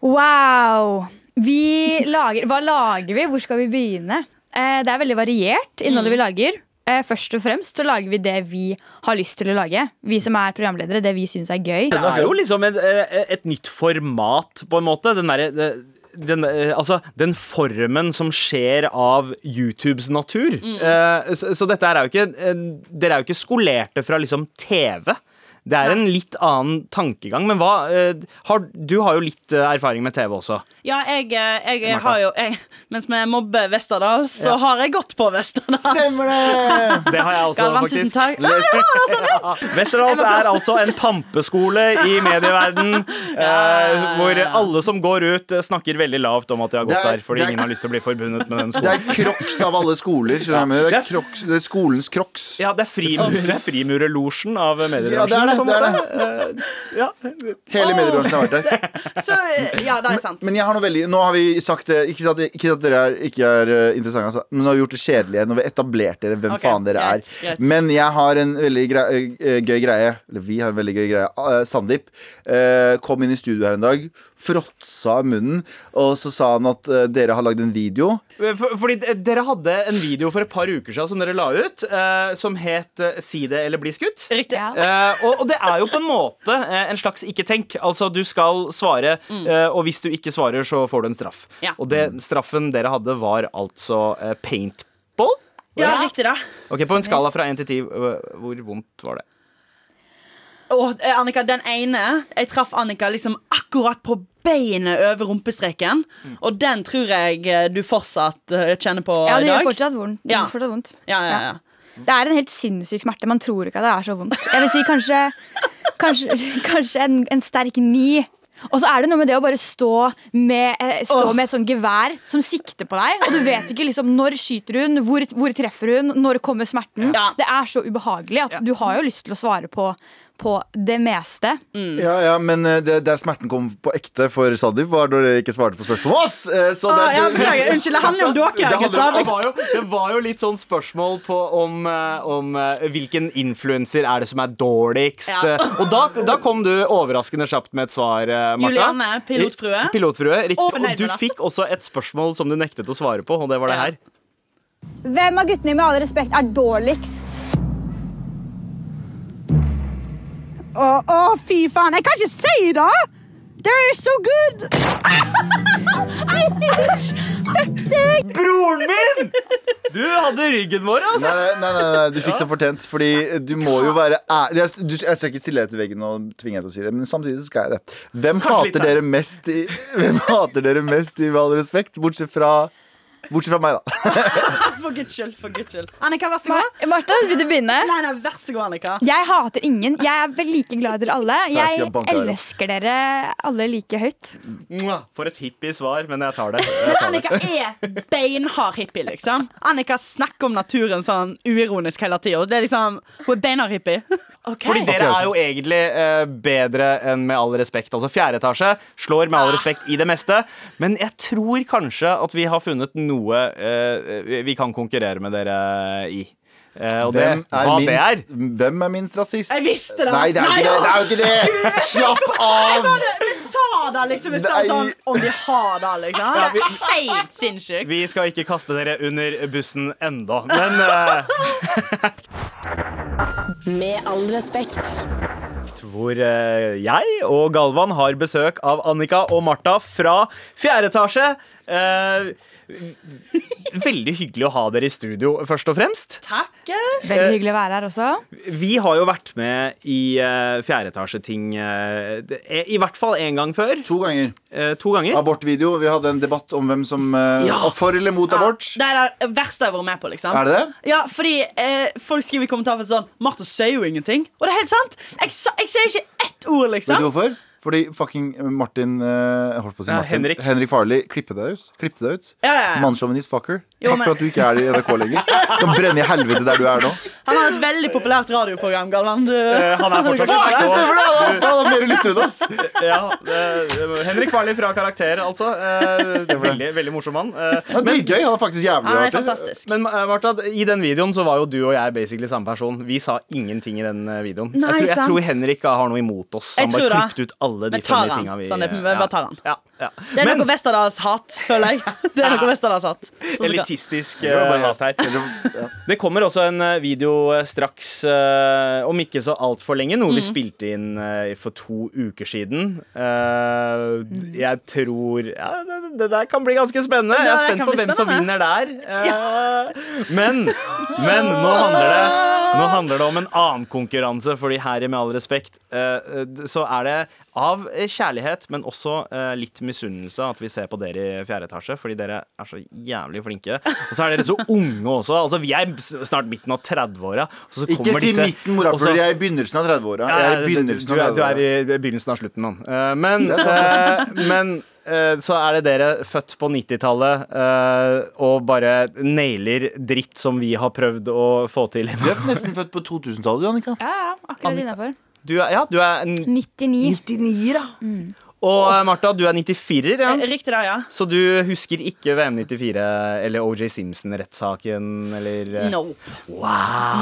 Wow! Vi lager Hva lager vi? Hvor skal vi begynne? Eh, det er veldig variert, innholdet vi lager. Eh, først og fremst så lager vi det vi har lyst til å lage. Vi som er programledere. Det vi syns er gøy.
Det er jo liksom et, eh, et nytt format, på en måte. Den derre den, eh, altså, den formen som skjer av YouTubes natur. Eh, så, så dette er jo ikke Dere er jo ikke skolerte fra liksom TV. Det er en litt annen tankegang. Men hva eh, har, Du har jo litt eh, erfaring med TV også.
Ja, jeg, eh, jeg har jo jeg, Mens vi mobber Vesterdals, så har jeg gått på Vesterdals.
Stemmer det!
Det har jeg også,
Galvan,
faktisk.
tusen takk.
Les,
Westerdals er altså en pampeskole i medieverden eh, hvor alle som går ut, snakker veldig lavt om at de har gått
er-
der fordi
er-
ingen har lyst til å bli forbundet med den skolen.
det er crocs av alle skoler. Skjønner du? Det
Det
er,
er-
crocs, det er skolens crocs.
Ja, det er, frimur, det er frimurerlosjen av
Ja,
mediebransjen.
Det.
på en
det,
måte. Ja.
Hele mediebransjen har vært der.
Så eh, ja, det er sant.
Men jeg har noe veldig Nå har vi sagt det Ikke at, ikke at dere er, ikke er eh, interessante, altså, men nå har vi gjort det kjedelige. Nå har vi etablert dere hvem
Ok,
faen dere
greit,
er.
greit.
Men jeg har en veldig grei, eh, gøy greie. Eller vi har en veldig gøy greie. Eh, Sandeep eh, kom inn i studio her en dag, fråtsa av munnen, og så sa han at eh, dere har lagd en video.
For, fordi d- dere hadde en video for et par uker siden som dere la ut, eh, som het eh, 'Si det eller bli skutt'.
Riktig.
Ja.
Eh, og, og det er jo på en måte eh, en slags ikke tenk. Altså Du skal svare, eh, og hvis du ikke svarer, så får du en straff.
Ja.
Og det straffen dere hadde, var altså eh, paintball.
Ja, riktig da
Ok, På en skala fra 1 til 10, øh, hvor vondt var det?
Åh, eh, Annika, den ene Jeg traff Annika liksom akkurat på beinet over rumpestreken. Og den tror jeg eh, du fortsatt eh, kjenner på
Ja,
i
det
dag.
gjør fortsatt vondt. Det
Ja.
gjør fortsatt vondt.
Ja, ja, ja.
Det er en helt sinnssyk smerte. Man tror ikke at det er så vondt. Jeg vil si kanskje, kanskje, kanskje en, en sterk ni. Og så er det noe med det å bare stå med, eh, stå med et sånt gevær som sikter på deg, og du vet ikke liksom når skyter hun, hvor, hvor treffer hun, når kommer smerten.
Ja.
Det er så ubehagelig at du har jo lyst til å svare på, på det meste.
Ja, ja, Men eh, det, der smerten kom på ekte for Sandeep, var da dere ikke svarte på spørsmålet om oss. Eh, Så
ah,
det,
ja, beklager. Unnskyld, det handler om dere,
Det om-
Det var, jo, det var jo litt sånn spørsmål på om, eh, om hvilken influenser er det som er dårligst.
Ja.
Og da, da kom du overraskende kjapt med et svar, Marta. Martha.
Julianne, pilotfrue.
Pilotfrue, riktig.
Og
Og du fikk også et spørsmål som du nektet å svare på, og det var det her.
Hvem av guttene med all respekt er dårligst?
Å, å, fy faen. Jeg kan ikke si det! They're so good! deg
Broren min! Du hadde ryggen vår, ass.
Nei, nei, nei, nei, du fikk så fortjent. Fordi du må jo være ærlig. Jeg, du, jeg skal ikke stille deg til veggen og tvinge deg til å si det, men samtidig så skal jeg det. Hvem
Kanskje
hater dere mest i Hvem hater dere mest i Med all respekt? Bortsett fra Bortsett fra meg, da.
For guds skyld. for guds skyld Annika, vær så god.
Martha, vil du begynne?
Nei, nei, vær så god, Annika.
Jeg hater ingen. Jeg er vel like glad i dere alle.
jeg
elsker dere alle like høyt.
For et hippie svar, men jeg tar det. Jeg tar det.
Annika er beinhard hippie, liksom. Annika snakker om naturen sånn uironisk hele tida. Det er liksom, hun er beinhard hippie. Okay.
Fordi dere er jo egentlig uh, bedre enn Med all respekt. Altså Fjerde etasje slår Med all respekt i det meste. Men jeg tror kanskje at vi har funnet noe eh, vi kan konkurrere med dere i. Eh, og det,
Hvem er,
hva det er
minst, hvem er minst rasist?
Jeg visste det.
Nei, det er jo ikke det! det, er jo ikke det. Slapp av!
Vi sa det liksom i stad,
Nei.
sånn om vi har det, liksom. Det er helt sinnssykt.
Vi skal ikke kaste dere under bussen enda, men uh...
Med all respekt.
hvor uh, jeg og Galvan har besøk av Annika og Martha fra fjerde etasje. Eh, veldig hyggelig å ha dere i studio, først og fremst.
Takk.
Veldig hyggelig å være her også.
Vi har jo vært med i uh, fjerde etasje-ting uh, er i hvert fall én gang før.
To ganger.
Uh, to ganger.
Abortvideo. Vi hadde en debatt om hvem som uh,
Ja.
var for eller mot abort.
Det er det verste jeg har vært med på, liksom.
Er det det?
Ja, fordi eh, folk skriver i kommentarfeltet sånn Martha sier jo ingenting. Og det er helt sant. Jeg, jeg sier ikke ett ord,
Vet
liksom.
du hvorfor? Fordi fucking Martin uh, holdt på å si
Ja,
Martin.
Henrik.
Farley klippet deg ut. Klippte deg ut.
Ja, ja, ja.
Mannssjåvinist fucker.
Jo,
Takk
men-
for at du ikke er i NRK lenger. Du kan brenne i helvete der du er nå.
Han har et veldig populært radioprogram, Galvan. Du,
Eh, han er fortsatt
Fuck, det stemmer, det! Han har flere lyttere enn oss.
ja, det- Henrik Farley fra Karakter, altså. Eh, veldig, veldig morsom mann. Eh,
Han er dritgøy. Han er faktisk jævlig
han er
artig.
fantastisk.
men eh, Martha, i den videoen så var jo du og jeg basically samme person. Vi sa ingenting i den eh, videoen.
Nei,
jeg, tror, jeg
sant.
tror Henrik har noe imot oss.
Jeg
Han bare
tror det.
klippet ut alle de
Vi tar han.
vi
Sånn, det- vi bare tar han.
Ja, ja.
Det er
Men
noe Westerdals hat, føler jeg. Det er noe Westerdals hat. Sånn
elitistisk
bare
hat her. Det kommer også en eh, video eh, straks, uh, om ikke så altfor lenge, noe
Mm.
vi spilte inn uh, for to uker siden. Jeg tror ja, det, det der kan bli ganske spennende. Jeg er spent på
hvem
hvem som vinner der. Men, men nå handler det Nå handler det om en annen konkurranse, fordi her i Med all respekt så er det av kjærlighet, men også litt litt misunnelse at vi ser på dere i fjerde etasje, fordi dere er så jævlig flinke. Og så er dere så unge også. Altså, vi er snart midten av 30-åra.
Ikke si
disse-
midten, morapuler. Jeg er i begynnelsen av 30-åra. Jeg er i
Ja, du, du, er,
av
du
30-åra.
i begynnelsen av slutten, mann. Eh, men eh, men eh, så er det dere født på 90-tallet eh, og bare nailer dritt som vi har prøvd å få til.
Du er nesten født på 2000-tallet, Annika.
Ja, ja, akkurat innafor.
Du er, ja, du er
99.
99, da. Og eh, Martha, du er 94, ja.
Eh, Riktig det, ja.
Så du husker ikke VM 94 eller OJ Simpson-rettssaken eller eh,
No.
Wow!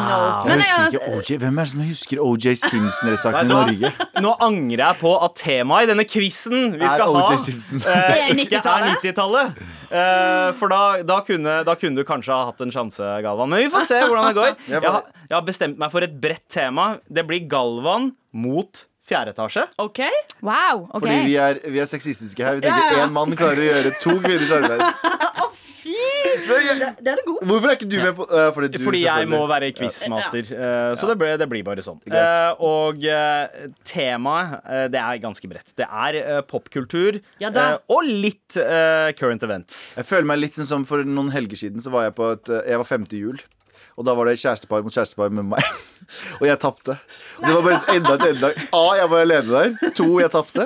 no.
Jeg husker ikke OJ. Hvem er det som husker OJ Simpson-rettssaken i? Norge?
Nå angrer jeg på at temaet i denne quizen vi skal
O.J.
ha
Simpson.
eh, ikke er
90-tallet?
90-tallet. Eh, for da, da, kunne, da kunne du kanskje ha hatt en sjanse, Galvan. Men vi får se hvordan det går.
Jeg
Jeg har, jeg har bestemt meg for et bredt tema. Det blir Galvan mot fjerde etasje.
OK?
Wow, ok
Fordi vi er, vi er sexistiske her. Vi tenker
Ja, ja.
mann klarer å gjøre to kvinners arbeid.
Det, det er det god.
Hvorfor er ikke du med på uh, Fordi, du,
Fordi jeg må være quizmaster. eh, så det, ble, det blir bare sånn. Eh, og eh, temaet, eh, det er ganske bredt. Det er eh, popkultur
Ja da.
eh, og litt eh, current events.
Jeg føler meg litt sånn som For noen helger siden Så var jeg på et uh, Jeg var femte jul. Og da var det kjærestepar mot kjærestepar med meg. Og jeg tapte. Og Det var bare enda en enda A, jeg var alene der. To, jeg tapte.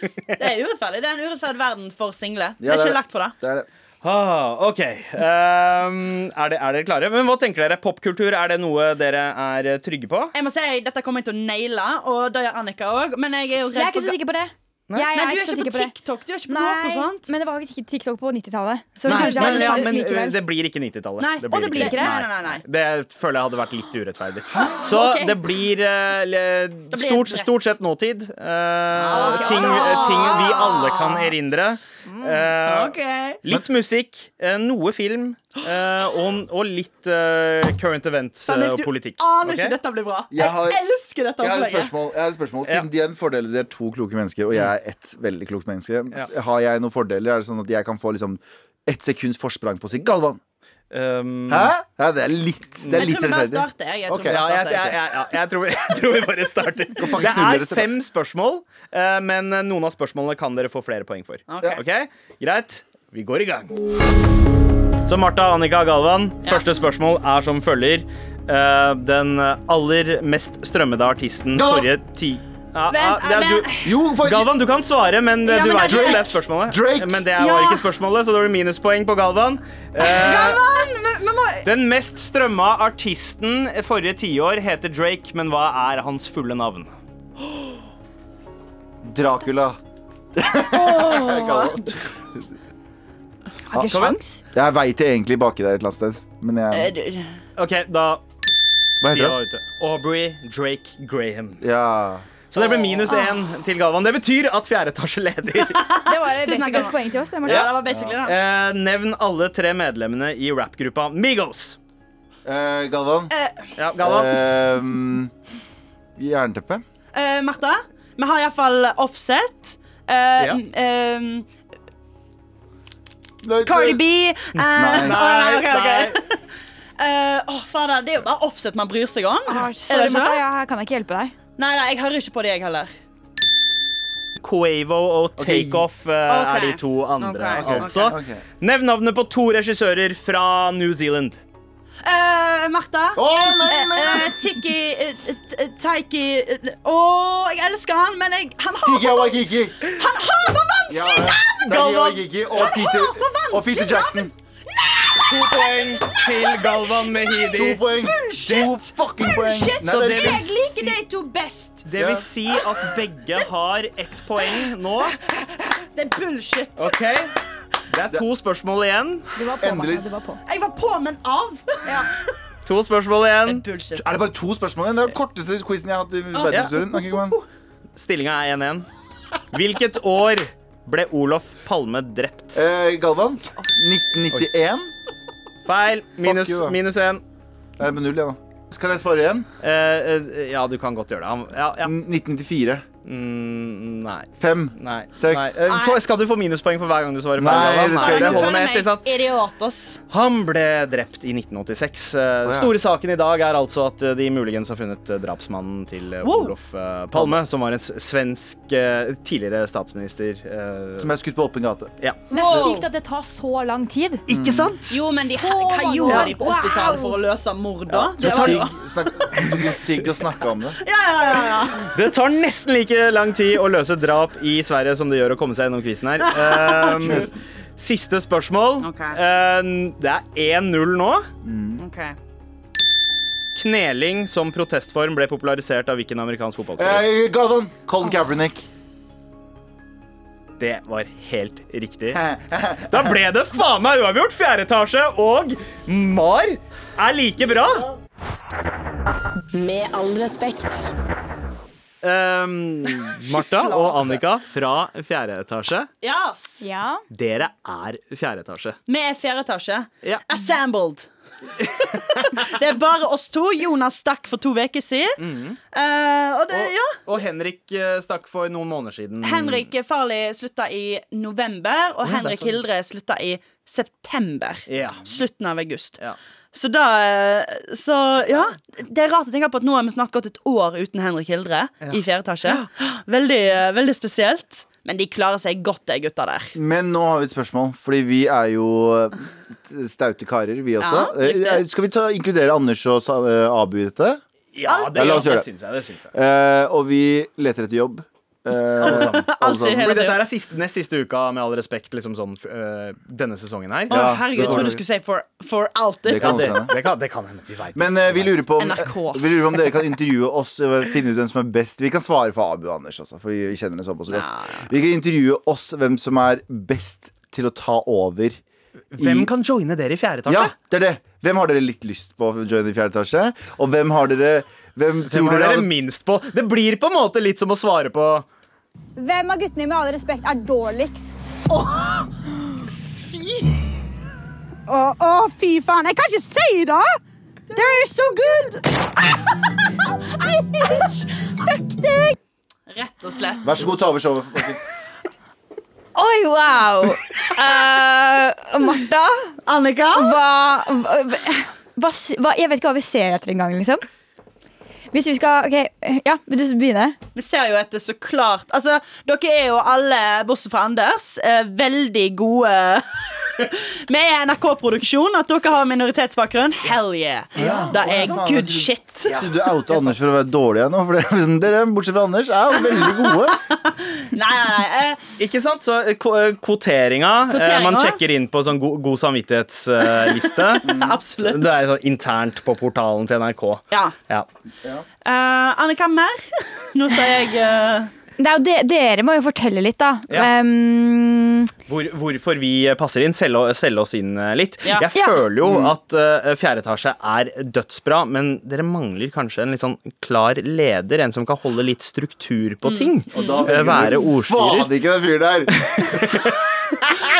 Det er urettferdig. Det er en urettferdig verden for single. Det
Ja,
er
det er
ikke lagt for det.
Det er det.
Ah, OK. Um, er, det, er dere klare? Men hva tenker dere? Popkultur, er det noe dere er trygge på?
Jeg må si, Dette kommer jeg til å naile, og det gjør Annika òg. Men jeg er jo redd Jeg
er ikke så sikker på det. Jeg
Nei,
er
du er
ikke
ikke på
på.
TikTok. Du er ikke på noe sånt.
men det var ikke TikTok på 90-tallet. Så
Nei, men, ja, men det blir ikke 90-tallet.
Nei.
Det blir ikke det?
Nei, nei, nei, nei.
Det føler jeg hadde vært litt urettferdig. Så
okay.
det blir,
uh,
stort, stort sett nåtid. Uh,
okay.
ting, eh, ting vi alle kan erindre. Eh,
Ok.
Litt musikk, eh, noe film eh, og, og litt current events og
du
politikk.
Aner
Ok?
ikke dette blir bra.
Jeg
Jeg, elsker dette
Jeg har et spørsmål. Jeg har et spørsmål. Siden de er en fordel, de er to kloke mennesker, og jeg er ett veldig klokt menneske.
Ja.
Har jeg noen fordeler? Er det sånn at jeg kan få liksom ett sekunds forsprang på seg. Galvan!
Um,
Hæ? Ja, det er litt, det er
Jeg
litt
tror vi bare
rettferdig.
starter. Jeg, jeg tror
Ok.
vi
Ja,
bare
jeg,
starter.
jeg, jeg, ja, jeg, tror, jeg tror vi bare starter.
fucking
Det er
dere, så-
fem spørsmål, eh, men noen av spørsmålene kan dere få flere poeng for.
Ok.
Ok, Greit, vi går i gang. Så Martha, Annika og Galvan, første spørsmål er som følger. Eh, den aller mest strømmede artisten
Galvan!
forrige ti... Ja,
Vent,
ja, er
men-
du.
Jo, for
Galvan, du kan svare, men eh,
Ja,
du
men
vet ikke det er spørsmålet.
Drake.
Men det var
Ja.
ikke spørsmålet, så da det minuspoeng på Galvan. Eh,
Galvan, men, må-
den mest strømma artisten forrige tiår heter Drake, men hva er hans fulle navn?
Dracula.
Har ikke sjans.
Jeg veit det egentlig baki der et eller annet sted. Men
Eh,
jeg,
du-
OK, da
hva heter det?
Aubrey Drake Graham.
Ja.
Så det ble minus én til Galvan. Det betyr at fjerde etasje leder.
Det var basically et poeng til oss.
Ja, det var basically da.
Eh, nevn alle tre medlemmene i rappgruppa Migos.
Eh, Galvan.
Ja, Galvan.
Eh, Jernteppe.
Eh, Martha, vi har iallfall Offset. Eh,
Ja.
Cardi B. eh,
Nei.
å, nei, ok, ok.
Nei.
Eh, Åh, fader, det er jo bare Offset man bryr seg om.
Ah,
Er
sorry,
det ikke
Martha,
det?
jeg kan ikke hjelpe deg.
Nei, nei, jeg hører ikke på det, jeg heller.
Quavo og Takeoff eh,
okay.
er de to andre,
okay. ok,
altså. Nevn navnet på to regissører fra New Zealand.
Uh, Martha.
Oh, nei, nei, nei.
Uh, Tiki eh, Taiki Å, Å, jeg elsker han, men jeg, han har
Tiki Awakiki.
han har for vanskelig
Ja,
navn!
Tiki Awakiki og og Peter Jackson.
To poeng til Galvan Mehidi.
To poeng. To fucking poeng.
Bullshit!
Nei, det
det
er
vil
Jeg liker de to best.
Det vil si at begge har ett poeng nå.
Det er bullshit.
OK? Det er to spørsmål igjen.
Du var på,
Endelig.
Martha. Du var på.
Jeg var på, men av.
To spørsmål igjen.
Det
Er det bare to spørsmål igjen? Det er den korteste quizen jeg har hatt i verdenshistorien. Ok, kom.
Stillinga er 1-1. Hvilket år ble Olof Palme drept?
Eh, Galvan. 1991.
Feil. Minus,
you,
minus én.
Det er null, igjen, ja, da. Skal jeg svare igjen?
Eh, eh, ja, du kan godt gjøre det. Ja, ja.
1994.
Mm, nei.
Fem.
Nei.
Seks.
nei. Eh, får- skal du få minuspoeng for hver gang du svarer feil?
Nei, det skal jeg ikke.
Idiotos.
Han ble drept i 1986. Eh,
ja.
Store saken i dag er altså at eh, de muligens har funnet eh, drapsmannen til
Wow.
Olof Palme, som var en svensk tidligere statsminister.
Som er skutt på åpen gate.
ja.
Det er sykt at det tar så lang tid.
Ikke sant?
Jo, men de, hva gjorde de på 80-tallet for å løse mord, da? Jo
du tok en sigg og snakka om det.
Ja, ja, ja, ja.
Det tar nesten like lang tid å løse drap i Sverige som det gjør å komme seg gjennom quizen her. Um, siste spørsmål.
Okay.
Um, det er 1-0 nå.
Ok.
Kneling som protestform ble popularisert av hvilken amerikansk fotballspiller?
Uh. Colin Kaepernick.
Det var helt riktig. Da ble det faen meg uavgjort. Fjerde etasje og Mar er like bra.
Med all respekt.
Um, Martha og Annika fra fjerde etasje.
Yes.
Ja.
Dere er fjerde etasje.
Vi er fjerde etasje.
Ja.
Assembled. det er bare oss to. Jonas stakk for to uker siden. Eh, og det, ja.
Og Henrik eh, stakk for noen måneder siden.
Henrik Farley slutta i november, og
ja,
Henrik
sånn.
Hildre slutta i september.
Ja.
Slutten av august.
Ja.
Så da eh, Så ja. Det er rart å tenke på at nå har vi snart gått et år uten Henrik Hildre i fjerde etasje. Veldig, veldig spesielt. Men de klarer seg godt, de gutta der.
Men nå har vi et spørsmål, fordi vi er jo eh, staute karer, vi også.
Ja.
Eh, Skal vi ta, inkludere Anders og eh, Abu i dette?
Ja, det,
Ja,
det
det.
syns jeg. Det syns jeg.
Uh, og vi leter etter jobb. Eh, alle sammen. Alle
Alltid
sammen.
Fordi dette er siste, nest siste uka, med all respekt, liksom sånn uh, denne sesongen her.
Å,
Ja,
herregud, jeg trodde du skulle si for, for alltid.
Det kan
det,
hende.
det, kan, det kan hende. Vi vet
Men uh, vi lurer på om, vi lurer på om dere kan intervjue oss og finne ut hvem som er best. Vi kan svare for Abu og Anders, altså, for vi kjenner det såpass godt.
Ja,
Vi kan intervjue oss hvem som er best til å ta over.
Hvem kan joine dere i fjerde etasje?
Ja, det er det. Hvem har dere litt lyst på å joine i fjerde etasje? Og hvem har dere Hvem
Hvem
tror
har
dere
dere
hadde
minst på? Det blir på en måte litt som å svare på
Hvem av guttene med all respekt er dårligst?
Å, å, fy faen. Jeg kan ikke si det! They're so good! Eish! Fuck deg!
Rett og slett.
Vær så god, ta over showet. folkens.
Oi, wow! Uh, Martha,
Annika?
hva, hva, hva, hva Jeg vet ikke hva vi ser etter engang, liksom. Hvis vi skal Ok, ja, vil du begynne?
Vi ser jo etter så klart Altså, dere er jo alle, bortsett fra Anders, eh, veldig gode Vi er NRK-produksjon. At dere har minoritetsbakgrunn, hell yeah. Det er good shit.
Ja. Du outa Anders for å være dårlig nå? For det, sånn, dere, bortsett fra Anders, er jo veldig gode.
Nei, nei, nei. eh,
Ikke sant? Så eh, eh, kvoteringa, eh, Man sjekker inn på sånn god, god samvittighetsliste.
Absolutt.
Det er sånn internt på portalen til NRK.
Ja.
Ja.
Eh, Annika, mer? Nå sier jeg uh...
Det er jo de, dere må jo fortelle litt, da.
Ja.
Um,
Hvor, hvorfor vi passer inn, selge, selge oss inn eh, litt.
Ja.
Jeg føler jo at uh, fjerde etasje er dødsbra, men dere mangler kanskje en litt sånn klar leder, en som kan holde litt struktur på ting.
Og da
vil Være
du
ordstyrer.
faen ikke den fyren der.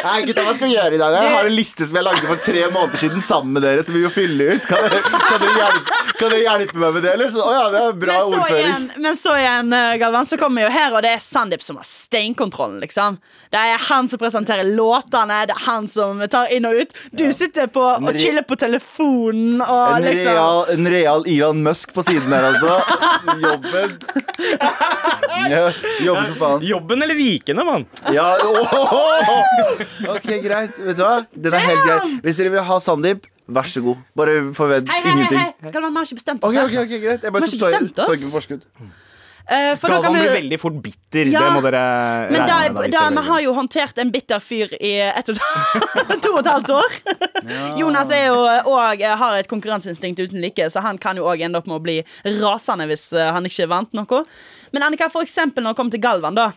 Nei, gutta, hva skal vi gjøre i dag? Jeg har en liste som jeg lagde for tre måneder siden sammen med dere, som vi vil fylle ut. Kan dere, kan dere, hjelpe, kan dere hjelpe meg med det, eller? Så, å ja, det er bra
men så, igjen, men så igjen, eh, Galvan, så kommer vi jo her, og det er Sandeep som har steinkontrollen, liksom. Det er han som presenterer låtene, det er han som tar inn og ut. Du sitter på og
re-
chiller på telefonen og
En
liksom
real, en real Elon Musk på siden her, altså. Jobben. Ja, jobben som faen.
Jobben eller vikene, mann?
Ja! Ok, greit. Vet du hva? Den er helt grei. Hvis dere vil ha Sandeep, vær så god. Bare forvent
Hei, hei, hei,
ingenting.
hei. Vi har ikke bestemt oss
Okay,
okay,
ok, ok, greit. Jeg bare tok sorgen på forskudd.
Eh, for da kan
Galvan
vi-
blir veldig fort bitter.
Ja,
det må dere
Men da,
med.
da, vi har jo håndtert en bitter fyr i et og et- to og et halvt år. Jonas er jo og har et konkurranseinstinkt uten like, så han kan jo òg ende opp med å bli rasende hvis eh, han ikke vant noe. Men Annika, for eksempel når det kommer til Galvan, da.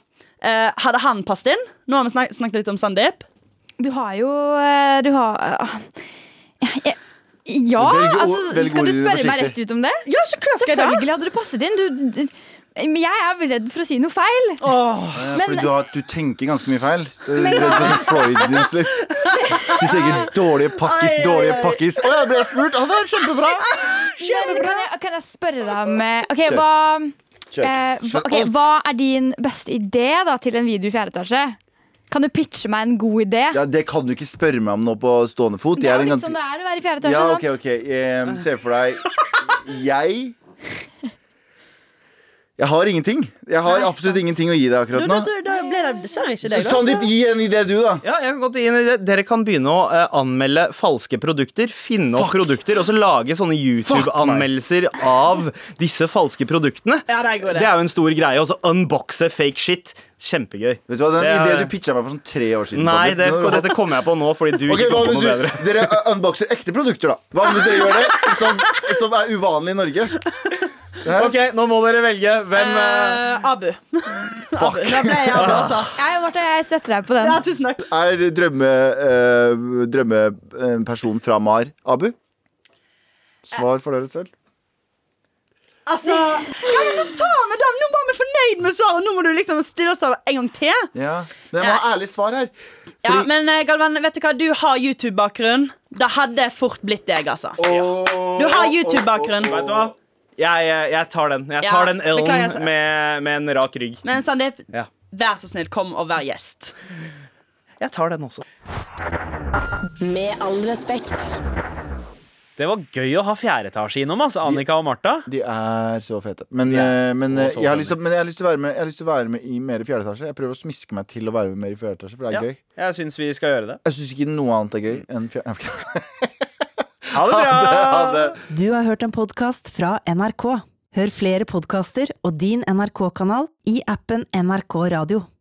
eh, hadde han passet inn? Nå har vi snak snakket litt om Sandeep.
du har jo eh, Du har jeg, Ja,
Velg
altså,
velg
skal du spørre meg rett ut om det?
Ja, så klart skal jeg!
Selvfølgelig hadde du passet inn. Du, du, men jeg er redd for å si noe feil.
Oh,
Ja,
Men-
fordi du, har, du tenker ganske mye feil. Du redd for Freudian. Du tenker dårlige pakkis,
Ai,
dårlige
ai.
pakkis. Å, jeg ble spurt! Å, det er kjempebra!
Men kan jeg, kan jeg spørre deg om eh, Ok,
Kjør.
hva
Kjør.
eh, hva,
okay,
hva er din beste idé da til en video i fjerde etasje? Kan du pitche meg en god idé?
Ja, Det kan du ikke spørre meg om nå på stående fot.
det er litt sånn det er å være i fjerde etasje.
Ja, ok, ok. Em, se for deg Jeg Jeg har ingenting. Jeg har
Nei,
absolutt
sant.
ingenting å gi deg akkurat nå.
da, da ble det dessverre ikke det.
Sandeep, gi en idé, du, da.
Ja, jeg kan godt gi en idé. Dere kan begynne å eh, anmelde falske produkter. Finne opp
Fuck.
produkter og så lage sånne YouTube-anmeldelser av disse falske produktene.
Ja, det er en god idé.
Det er jo en stor greie. Og så unboxe fake shit. Kjempegøy.
Vet du hva, Den
Det er-
ideen du pitcha meg for sånn tre år siden.
Nei, det, dette kommer jeg på nå fordi du
okay,
ikke kom på noe
du,
bedre.
Dere unboxer ekte produkter, da. Hva hvis dere gjør det? Som, som er uvanlig i Norge. Det
Ok, nå må dere velge. Hvem eh,
Abu. Abu. Abu. Da ble jeg Abu, også.
Jeg, Martha, jeg støtter deg på den.
Ja, tusen takk.
Er drømmepersonen drømme, eh, person fra Mar Abu? Svar for dere selv.
Altså, ja, men nå sa vi det! Nå var vi fornøyd med svaret. Nå må du liksom stille oss av en gang til.
Ja, Men jeg må ha ærlig svar her.
Ja,
Fordi-
men eh, Galvan, vet du hva? Du har YouTube-bakgrunn. Det hadde fort blitt deg, altså. Du har YouTube-bakgrunn.
Vet du hva? Jeg, jeg, tar den. Jeg
Ja,
den L-en med, med en rak rygg.
Men Sandeep,
Ja.
vær så snill, kom og vær gjest.
Jeg tar den også.
Med all respekt.
Det var gøy å ha fjerde etasje innom, altså, Annika og Martha.
De er så fete. Men,
De er
eh, men,
så
jeg, har lyst til, men jeg har lyst til å være med Jeg har lyst til å være med i mer i fjerde etasje. Jeg prøver å smiske meg til å være med mer i fjerde etasje, for det er
Ja.
gøy.
Jeg syns vi skal gjøre det.
Jeg syns ikke noe annet er gøy enn fjerde
Ha det bra!
Ha det.
Du har hørt en podkast fra NRK. Hør flere podkaster og din NRK-kanal i appen NRK Radio.